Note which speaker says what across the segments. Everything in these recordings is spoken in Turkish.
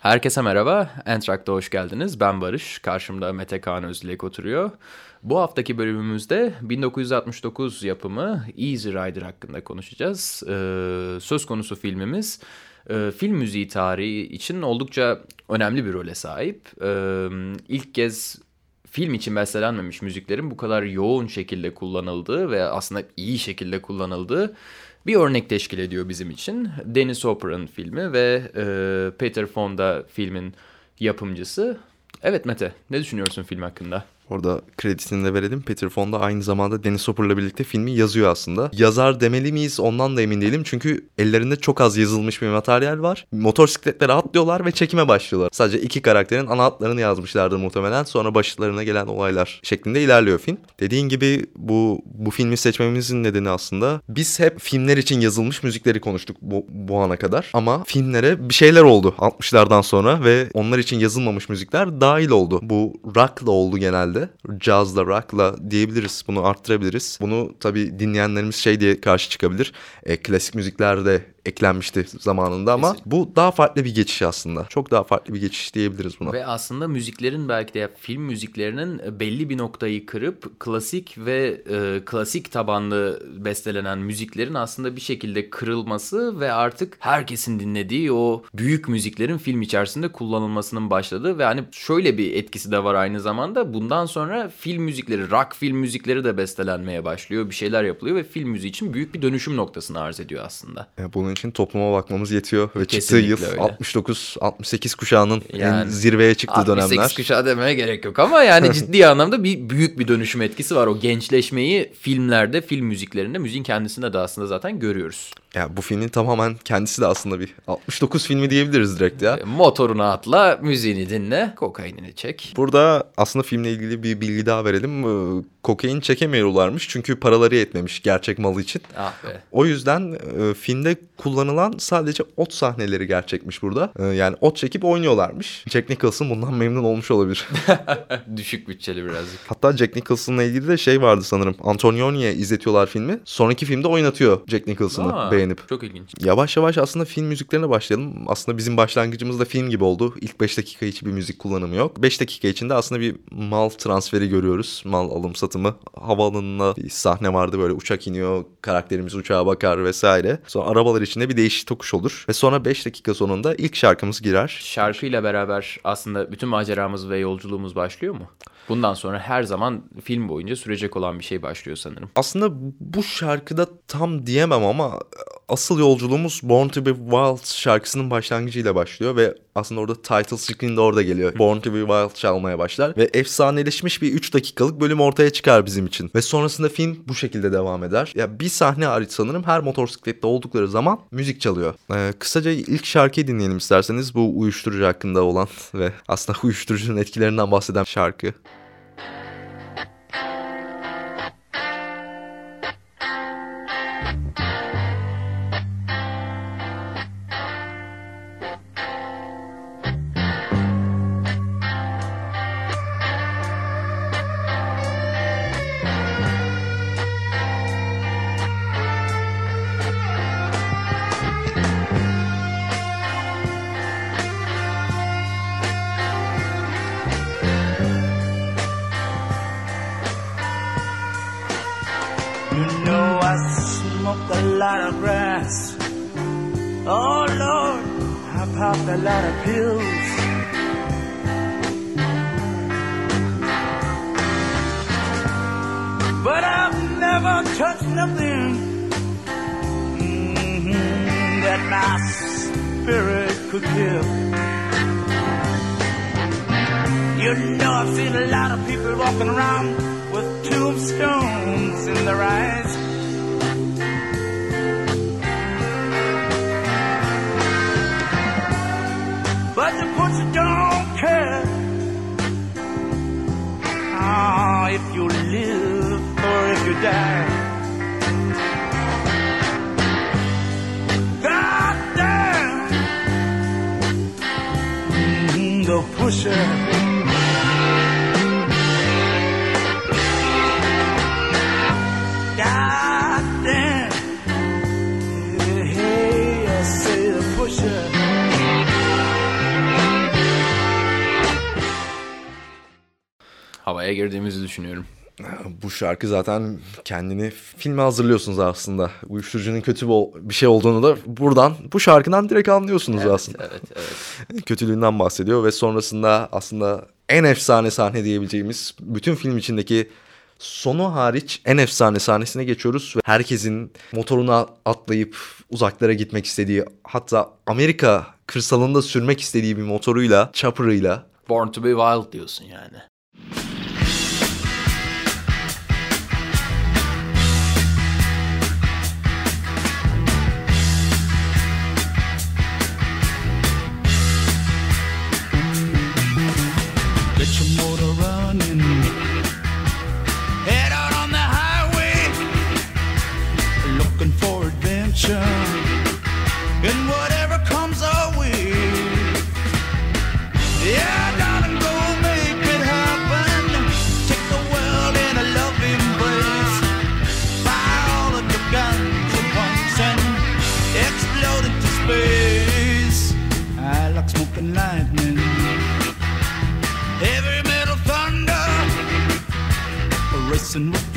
Speaker 1: Herkese merhaba, Entrak'ta hoş geldiniz. Ben Barış, karşımda Mete Kaan Özdilek oturuyor. Bu haftaki bölümümüzde 1969 yapımı Easy Rider hakkında konuşacağız. Ee, söz konusu filmimiz e, film müziği tarihi için oldukça önemli bir role sahip. Ee, ilk kez film için bestelenmemiş müziklerin bu kadar yoğun şekilde kullanıldığı ve aslında iyi şekilde kullanıldığı bir örnek teşkil ediyor bizim için. Dennis Hopper'ın filmi ve e, Peter Fonda filmin yapımcısı. Evet Mete, ne düşünüyorsun film hakkında?
Speaker 2: Orada kredisini de verelim. Peter Fonda aynı zamanda Dennis Hopper'la birlikte filmi yazıyor aslında. Yazar demeli miyiz ondan da emin değilim. Çünkü ellerinde çok az yazılmış bir materyal var. Motosikletlere atlıyorlar ve çekime başlıyorlar. Sadece iki karakterin ana hatlarını yazmışlardır muhtemelen. Sonra başlarına gelen olaylar şeklinde ilerliyor film. Dediğin gibi bu bu filmi seçmemizin nedeni aslında biz hep filmler için yazılmış müzikleri konuştuk bu, bu ana kadar. Ama filmlere bir şeyler oldu 60'lardan sonra ve onlar için yazılmamış müzikler dahil oldu. Bu rock'la oldu genelde şekilde cazla, rock'la diyebiliriz. Bunu arttırabiliriz. Bunu tabii dinleyenlerimiz şey diye karşı çıkabilir. E, klasik müziklerde eklenmişti zamanında ama Kesinlikle. bu daha farklı bir geçiş aslında. Çok daha farklı bir geçiş diyebiliriz buna.
Speaker 1: Ve aslında müziklerin belki de film müziklerinin belli bir noktayı kırıp klasik ve e, klasik tabanlı bestelenen müziklerin aslında bir şekilde kırılması ve artık herkesin dinlediği o büyük müziklerin film içerisinde kullanılmasının başladığı ve hani şöyle bir etkisi de var aynı zamanda. Bundan sonra film müzikleri, rock film müzikleri de bestelenmeye başlıyor. Bir şeyler yapılıyor ve film müziği için büyük bir dönüşüm noktasını arz ediyor aslında.
Speaker 2: Ya bunun için topluma bakmamız yetiyor ve Kesinlikle çıktığı yıl 69-68 kuşağının yani, en zirveye çıktığı 68 dönemler.
Speaker 1: 68 kuşağı demeye gerek yok ama yani ciddi anlamda bir büyük bir dönüşüm etkisi var. O gençleşmeyi filmlerde, film müziklerinde, müziğin kendisinde de aslında zaten görüyoruz.
Speaker 2: Ya bu filmin tamamen kendisi de aslında bir 69 filmi diyebiliriz direkt ya.
Speaker 1: Motorunu atla, müziğini dinle, kokainini çek.
Speaker 2: Burada aslında filmle ilgili bir bilgi daha verelim. Ee, kokain çekemiyorlarmış çünkü paraları yetmemiş gerçek malı için.
Speaker 1: Ah be.
Speaker 2: O yüzden e, filmde kullanılan sadece ot sahneleri gerçekmiş burada. E, yani ot çekip oynuyorlarmış. Jack Nicholson bundan memnun olmuş olabilir.
Speaker 1: Düşük bütçeli birazcık.
Speaker 2: Hatta Jack Nicholson'la ilgili de şey vardı sanırım. Antonioni'ye izletiyorlar filmi. Sonraki filmde oynatıyor Jack Nicholson'ı beğenip.
Speaker 1: Çok ilginç.
Speaker 2: Yavaş yavaş aslında film müziklerine başlayalım. Aslında bizim başlangıcımız da film gibi oldu. İlk 5 dakika hiç bir müzik kullanımı yok. 5 dakika içinde aslında bir mal transferi görüyoruz. Mal alım satımı. Havaalanında bir sahne vardı böyle uçak iniyor. Karakterimiz uçağa bakar vesaire. Sonra arabalar içinde bir değişik tokuş olur. Ve sonra 5 dakika sonunda ilk şarkımız girer.
Speaker 1: Şarkıyla beraber aslında bütün maceramız ve yolculuğumuz başlıyor mu? Bundan sonra her zaman film boyunca sürecek olan bir şey başlıyor sanırım.
Speaker 2: Aslında bu şarkıda tam diyemem ama asıl yolculuğumuz Born to be Wild şarkısının başlangıcıyla başlıyor ve aslında orada title screen de orada geliyor. Born to be Wild çalmaya başlar ve efsaneleşmiş bir 3 dakikalık bölüm ortaya çıkar bizim için. Ve sonrasında film bu şekilde devam eder. Ya bir sahne hariç sanırım her motosiklette oldukları zaman müzik çalıyor. Ee, kısaca ilk şarkıyı dinleyelim isterseniz bu uyuşturucu hakkında olan ve aslında uyuşturucunun etkilerinden bahseden şarkı. Lot of grass. Oh Lord, I popped a lot of pills. But I've never touched nothing mm-hmm, that my spirit could kill. You know I've seen a lot of people walking around with tombstones in their eyes. could die. God damn, mm -hmm, the pusher.
Speaker 3: havaya girdiğimizi düşünüyorum.
Speaker 2: Bu şarkı zaten kendini filme hazırlıyorsunuz aslında. Uyuşturucunun kötü bir şey olduğunu da buradan bu şarkıdan direkt anlıyorsunuz
Speaker 3: evet,
Speaker 2: aslında.
Speaker 3: Evet, evet.
Speaker 2: Kötülüğünden bahsediyor ve sonrasında aslında en efsane sahne diyebileceğimiz bütün film içindeki sonu hariç en efsane sahnesine geçiyoruz ve herkesin motoruna atlayıp uzaklara gitmek istediği hatta Amerika kırsalında sürmek istediği bir motoruyla, chopper'ıyla
Speaker 3: Born to be Wild diyorsun yani. listen.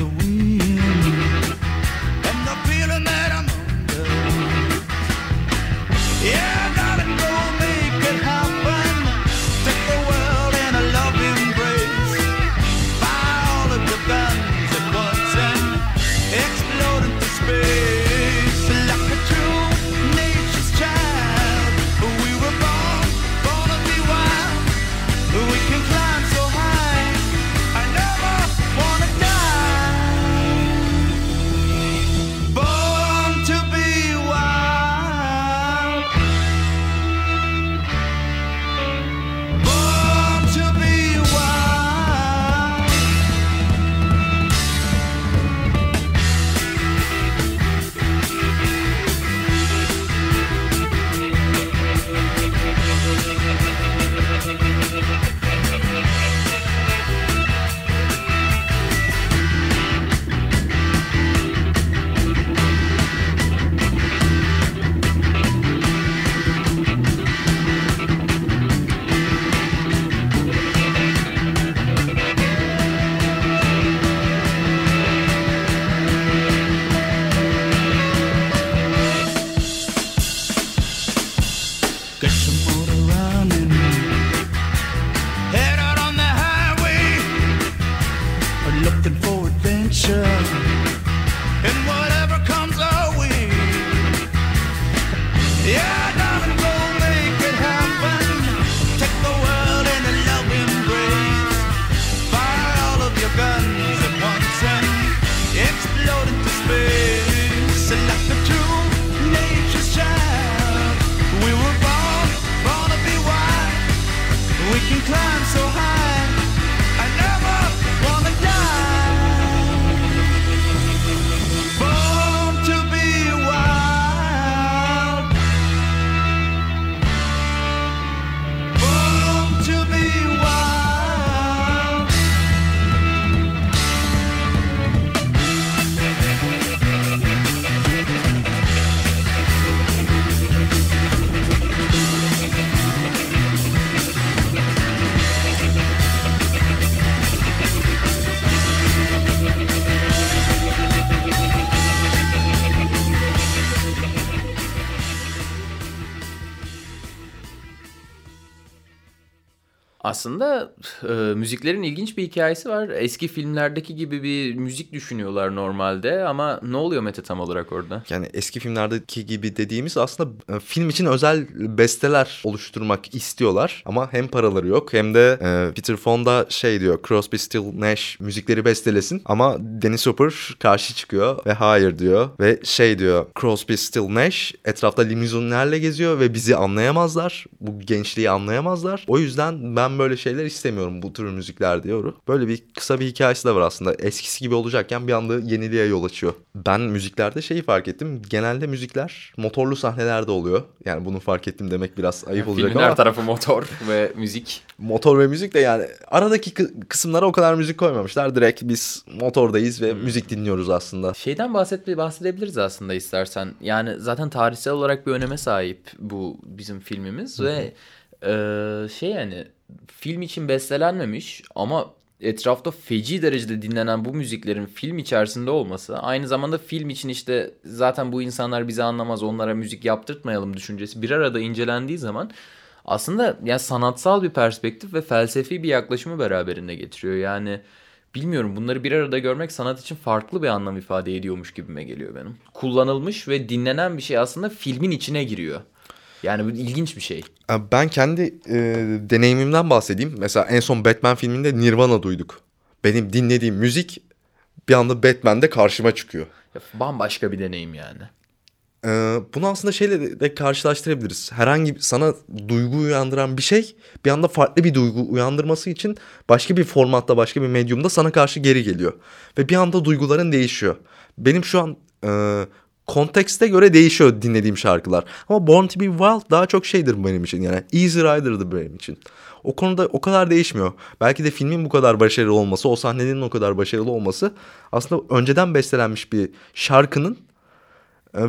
Speaker 3: Aslında e, müziklerin ilginç bir hikayesi var. Eski filmlerdeki gibi bir müzik düşünüyorlar normalde ama ne oluyor Mete tam olarak orada?
Speaker 2: Yani eski filmlerdeki gibi dediğimiz aslında e, film için özel besteler oluşturmak istiyorlar ama hem paraları yok hem de e, Peter Fonda şey diyor Crosby, Still, Nash müzikleri bestelesin ama Dennis Hopper karşı çıkıyor ve hayır diyor ve şey diyor Crosby, Still, Nash etrafta limuzinlerle geziyor ve bizi anlayamazlar. Bu gençliği anlayamazlar. O yüzden ben böyle şeyler istemiyorum bu tür müzikler diyor. Böyle bir kısa bir hikayesi de var aslında. Eskisi gibi olacakken bir anda yeniliğe yol açıyor. Ben müziklerde şeyi fark ettim. Genelde müzikler motorlu sahnelerde oluyor. Yani bunu fark ettim demek biraz ayıp olacak
Speaker 3: Filmin
Speaker 2: ama.
Speaker 3: her tarafı motor ve müzik.
Speaker 2: Motor ve müzik de yani aradaki kısımlara o kadar müzik koymamışlar. Direkt biz motordayız ve hmm. müzik dinliyoruz aslında.
Speaker 3: Şeyden bahset bahsedebiliriz aslında istersen. Yani zaten tarihsel olarak bir öneme sahip bu bizim filmimiz ve e, şey yani film için bestelenmemiş ama
Speaker 1: etrafta feci derecede dinlenen bu müziklerin film içerisinde olması aynı zamanda film için işte zaten bu insanlar bizi anlamaz onlara müzik yaptırtmayalım düşüncesi bir arada incelendiği zaman aslında yani sanatsal bir perspektif ve felsefi bir yaklaşımı beraberinde getiriyor. Yani bilmiyorum bunları bir arada görmek sanat için farklı bir anlam ifade ediyormuş gibime geliyor benim. Kullanılmış ve dinlenen bir şey aslında filmin içine giriyor. Yani bu ilginç bir şey.
Speaker 2: Ben kendi e, deneyimimden bahsedeyim. Mesela en son Batman filminde Nirvana duyduk. Benim dinlediğim müzik bir anda Batman'de karşıma çıkıyor.
Speaker 1: Ya, bambaşka bir deneyim yani.
Speaker 2: Ee, bunu aslında şeyle de karşılaştırabiliriz. Herhangi sana duygu uyandıran bir şey bir anda farklı bir duygu uyandırması için başka bir formatta, başka bir medyumda sana karşı geri geliyor. Ve bir anda duyguların değişiyor. Benim şu an e, kontekste göre değişiyor dinlediğim şarkılar. Ama Born to be Wild daha çok şeydir benim için yani. Easy Rider'dır benim için. O konuda o kadar değişmiyor. Belki de filmin bu kadar başarılı olması, o sahnenin o kadar başarılı olması aslında önceden bestelenmiş bir şarkının e,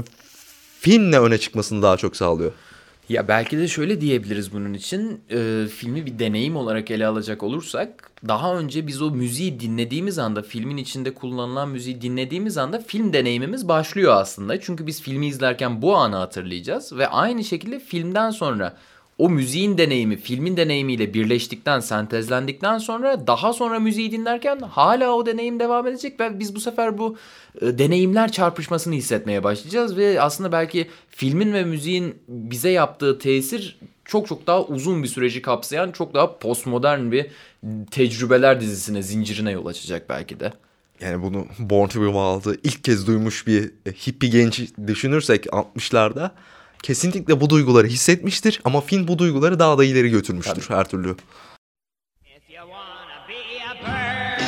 Speaker 2: filmle öne çıkmasını daha çok sağlıyor.
Speaker 1: Ya belki de şöyle diyebiliriz bunun için. E, filmi bir deneyim olarak ele alacak olursak daha önce biz o müziği dinlediğimiz anda filmin içinde kullanılan müziği dinlediğimiz anda film deneyimimiz başlıyor aslında. Çünkü biz filmi izlerken bu anı hatırlayacağız ve aynı şekilde filmden sonra o müziğin deneyimi filmin deneyimiyle birleştikten, sentezlendikten sonra daha sonra müziği dinlerken hala o deneyim devam edecek ve biz bu sefer bu e, deneyimler çarpışmasını hissetmeye başlayacağız ve aslında belki filmin ve müziğin bize yaptığı tesir çok çok daha uzun bir süreci kapsayan çok daha postmodern bir tecrübeler dizisine, zincirine yol açacak belki de.
Speaker 2: Yani bunu Born to be Wild'ı ilk kez duymuş bir hippie genç düşünürsek 60'larda kesinlikle bu duyguları hissetmiştir ama film bu duyguları daha da ileri götürmüştür Tabii. her türlü. If You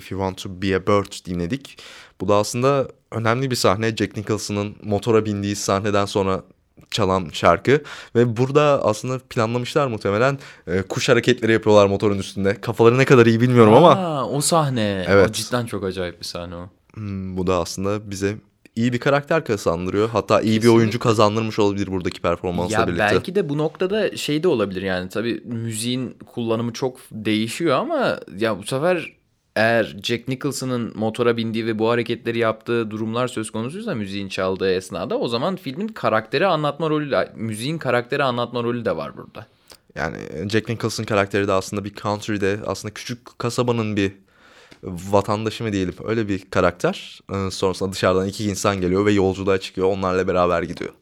Speaker 2: Want To Be A Bird dinledik. Bu da aslında önemli bir sahne. Jack Nicholson'ın motora bindiği sahneden sonra çalan şarkı ve burada aslında planlamışlar muhtemelen e, kuş hareketleri yapıyorlar motorun üstünde. Kafaları ne kadar iyi bilmiyorum Aa, ama.
Speaker 1: O sahne. Evet. O cidden çok acayip bir sahne o.
Speaker 2: Hmm, bu da aslında bize iyi bir karakter kazandırıyor. Hatta iyi Kesinlikle. bir oyuncu kazandırmış olabilir buradaki performansla
Speaker 1: ya
Speaker 2: birlikte.
Speaker 1: Belki de bu noktada şey de olabilir yani tabii müziğin kullanımı çok değişiyor ama ya bu sefer eğer Jack Nicholson'ın motora bindiği ve bu hareketleri yaptığı durumlar söz konusuysa müziğin çaldığı esnada o zaman filmin karakteri anlatma rolü de, müziğin karakteri anlatma rolü de var burada.
Speaker 2: Yani Jack Nicholson karakteri de aslında bir country'de aslında küçük kasabanın bir vatandaşı mı diyelim öyle bir karakter. Ee, sonrasında dışarıdan iki insan geliyor ve yolculuğa çıkıyor onlarla beraber gidiyor.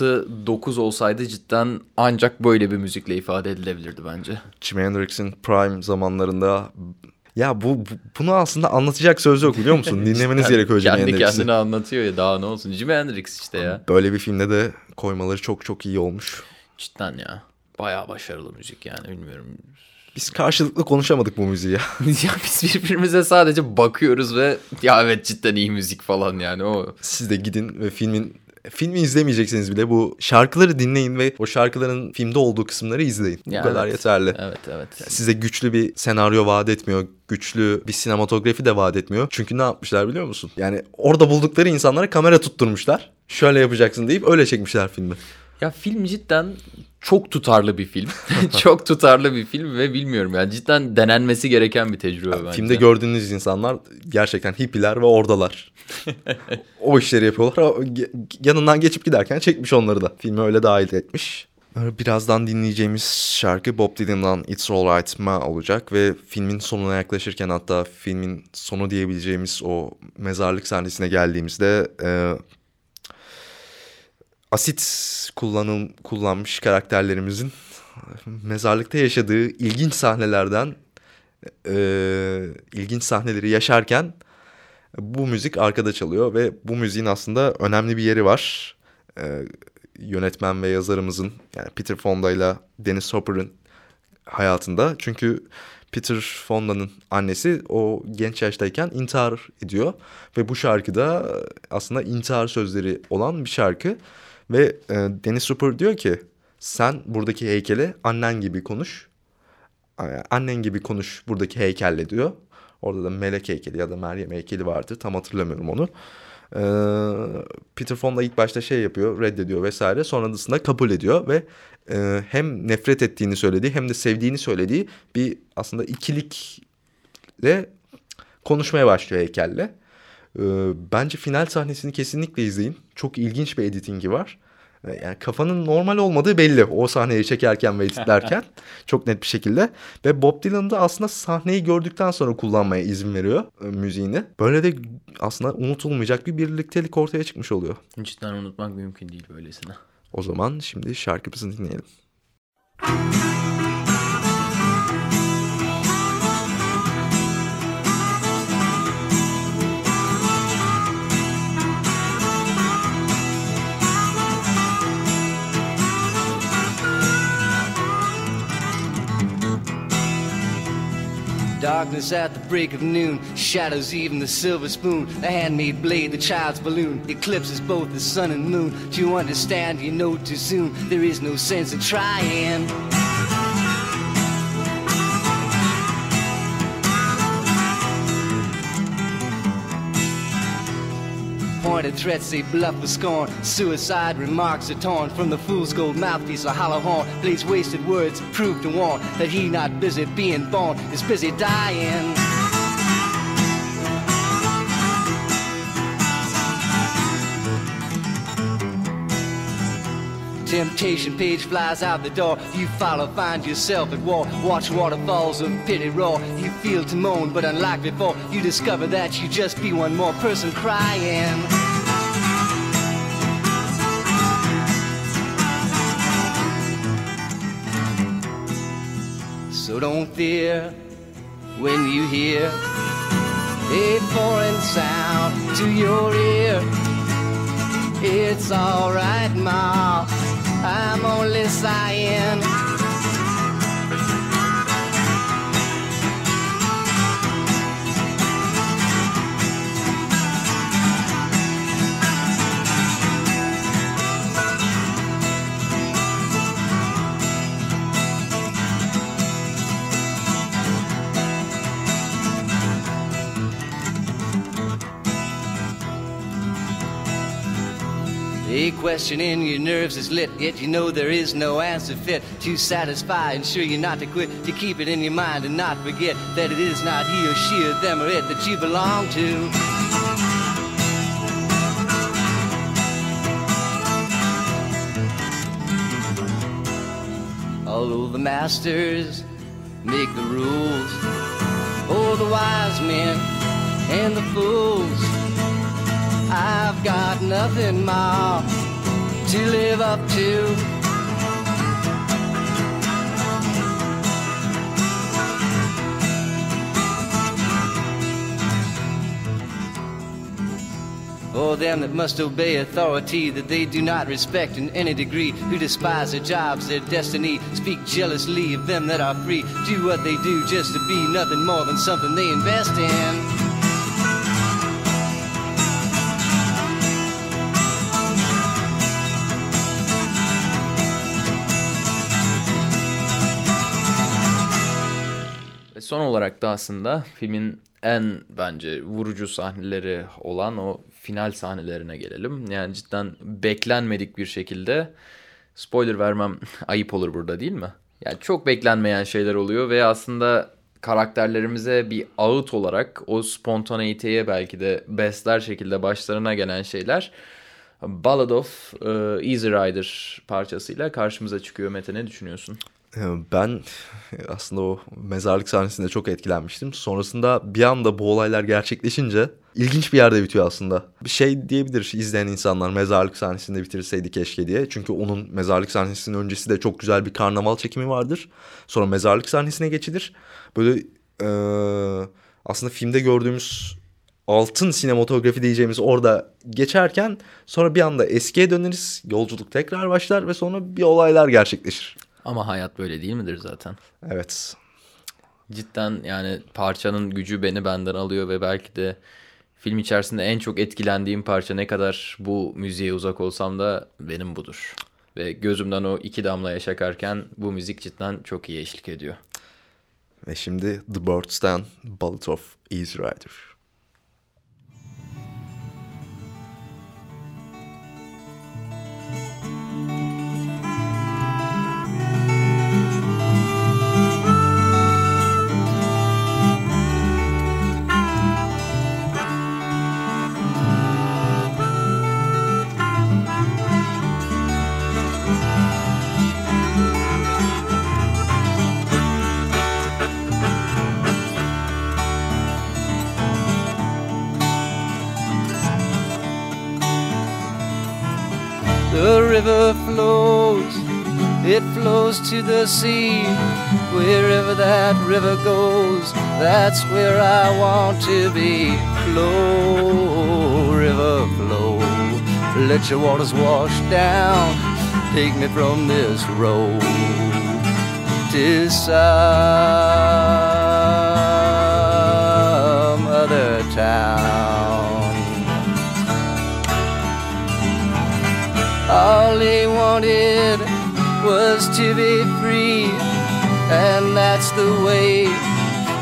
Speaker 1: 6-9 olsaydı cidden ancak böyle bir müzikle ifade edilebilirdi bence.
Speaker 2: Jimi Hendrix'in prime zamanlarında ya bu, bu bunu aslında anlatacak söz yok biliyor musun? Dinlemeniz gerekiyor Jimi
Speaker 1: Kendi Hendrix'i. kendine anlatıyor ya daha ne olsun. Jimi Hendrix işte ya.
Speaker 2: Böyle bir filmde de koymaları çok çok iyi olmuş.
Speaker 1: Cidden ya. Bayağı başarılı müzik yani bilmiyorum.
Speaker 2: Biz karşılıklı konuşamadık bu müziği ya.
Speaker 1: ya biz birbirimize sadece bakıyoruz ve ya evet cidden iyi müzik falan yani o.
Speaker 2: Siz de gidin ve filmin filmi izlemeyecekseniz bile bu şarkıları dinleyin ve o şarkıların filmde olduğu kısımları izleyin. Ya bu kadar yeterli.
Speaker 1: Evet evet.
Speaker 2: size güçlü bir senaryo vaat etmiyor. Güçlü bir sinematografi de vaat etmiyor. Çünkü ne yapmışlar biliyor musun? Yani orada buldukları insanlara kamera tutturmuşlar. Şöyle yapacaksın deyip öyle çekmişler filmi.
Speaker 1: Ya film cidden çok tutarlı bir film. çok tutarlı bir film ve bilmiyorum yani cidden denenmesi gereken bir tecrübe ya, bence.
Speaker 2: Filmde gördüğünüz insanlar gerçekten hippiler ve oradalar. o işleri yapıyorlar. Yanından geçip giderken çekmiş onları da. Filme öyle dahil etmiş. Birazdan dinleyeceğimiz şarkı Bob Dylan'dan It's Alright Ma olacak ve filmin sonuna yaklaşırken hatta filmin sonu diyebileceğimiz o mezarlık sahnesine geldiğimizde e, asit kullanım kullanmış karakterlerimizin mezarlıkta yaşadığı ilginç sahnelerden e, ilginç sahneleri yaşarken bu müzik arkada çalıyor ve bu müziğin aslında önemli bir yeri var. E, yönetmen ve yazarımızın yani Peter Fonda ile Dennis Hopper'ın hayatında. Çünkü Peter Fonda'nın annesi o genç yaştayken intihar ediyor ve bu şarkıda aslında intihar sözleri olan bir şarkı. Ve e, Dennis Hopper diyor ki sen buradaki heykele annen gibi konuş. Annen gibi konuş buradaki heykelle diyor. Orada da melek heykeli ya da Meryem heykeli vardı. Tam hatırlamıyorum onu. Ee, Peter Fonda ilk başta şey yapıyor, reddediyor vesaire. Sonrasında kabul ediyor ve e, hem nefret ettiğini söylediği hem de sevdiğini söylediği bir aslında ikilikle konuşmaya başlıyor heykelle. Ee, bence final sahnesini kesinlikle izleyin. Çok ilginç bir editingi var. Ee, yani kafanın normal olmadığı belli o sahneyi çekerken ve editlerken çok net bir şekilde. Ve Bob Dylan da aslında sahneyi gördükten sonra kullanmaya izin veriyor e, müziğini. Böyle de aslında unutulmayacak bir birliktelik ortaya çıkmış oluyor.
Speaker 1: Cidden unutmak mümkün değil böylesine.
Speaker 2: O zaman şimdi şarkımızı dinleyelim.
Speaker 4: Darkness at the break of noon. Shadows even the silver spoon. The handmade blade, the child's balloon. Eclipses both the sun and moon. To understand, you know too soon. There is no sense in trying. Threats they bluff with scorn. Suicide remarks are torn from the fool's gold mouthpiece, a hollow horn. Bleeds wasted words, prove to warn that he not busy being born is busy dying. Temptation page flies out the door. You follow, find yourself at war. Watch waterfalls of pity roar. You feel to moan, but unlike before, you discover that you just be one more person crying. So don't fear when you hear a foreign sound to your ear. It's alright, Ma. I'm only sighing. Question in your nerves is lit, yet you know there is no answer fit to satisfy. Ensure you're not to quit, to keep it in your mind and not forget that it is not he or she or them or it that you belong to. Although the masters make the rules, oh, the wise men and the fools. I've got nothing more to live up to. Oh, them that must obey authority that they do not respect in any degree, who despise their jobs, their destiny, speak jealously of them that are free, do what they do just to be nothing more than something they invest in.
Speaker 1: Son olarak da aslında filmin en bence vurucu sahneleri olan o final sahnelerine gelelim. Yani cidden beklenmedik bir şekilde spoiler vermem ayıp olur burada değil mi? Yani çok beklenmeyen şeyler oluyor ve aslında karakterlerimize bir ağıt olarak o spontaneiteye belki de besler şekilde başlarına gelen şeyler Ballad of uh, Easy Rider parçasıyla karşımıza çıkıyor. Mete ne düşünüyorsun?
Speaker 2: Ee, ben aslında o mezarlık sahnesinde çok etkilenmiştim. Sonrasında bir anda bu olaylar gerçekleşince ilginç bir yerde bitiyor aslında. Bir şey diyebilir izleyen insanlar mezarlık sahnesinde bitirseydi keşke diye. Çünkü onun mezarlık sahnesinin öncesi de çok güzel bir karnaval çekimi vardır. Sonra mezarlık sahnesine geçilir. Böyle e, aslında filmde gördüğümüz altın sinematografi diyeceğimiz orada geçerken sonra bir anda eskiye döneriz. Yolculuk tekrar başlar ve sonra bir olaylar gerçekleşir.
Speaker 1: Ama hayat böyle değil midir zaten?
Speaker 2: Evet.
Speaker 1: Cidden yani parçanın gücü beni benden alıyor ve belki de film içerisinde en çok etkilendiğim parça ne kadar bu müziğe uzak olsam da benim budur. Ve gözümden o iki damla yaş akarken bu müzik cidden çok iyi eşlik ediyor.
Speaker 2: Ve şimdi The Birds'ten Ballad of Easy Rider.
Speaker 4: River flows, it flows to the sea. Wherever that river goes, that's where I want to be. Flow, river, flow, let your waters wash down. Take me from this road to side. town. All he wanted was to be free, and that's the way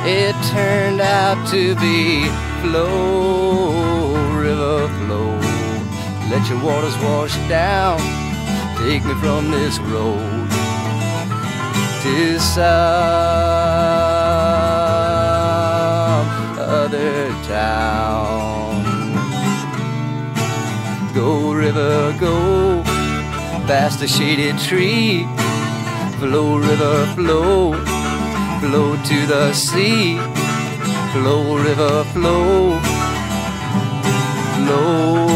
Speaker 4: it turned out to be. Flow, river, flow, let your waters wash down, take me from this road to some the shaded tree. Flow, river, flow, flow to the sea. Flow, river, flow, flow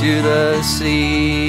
Speaker 4: to the sea.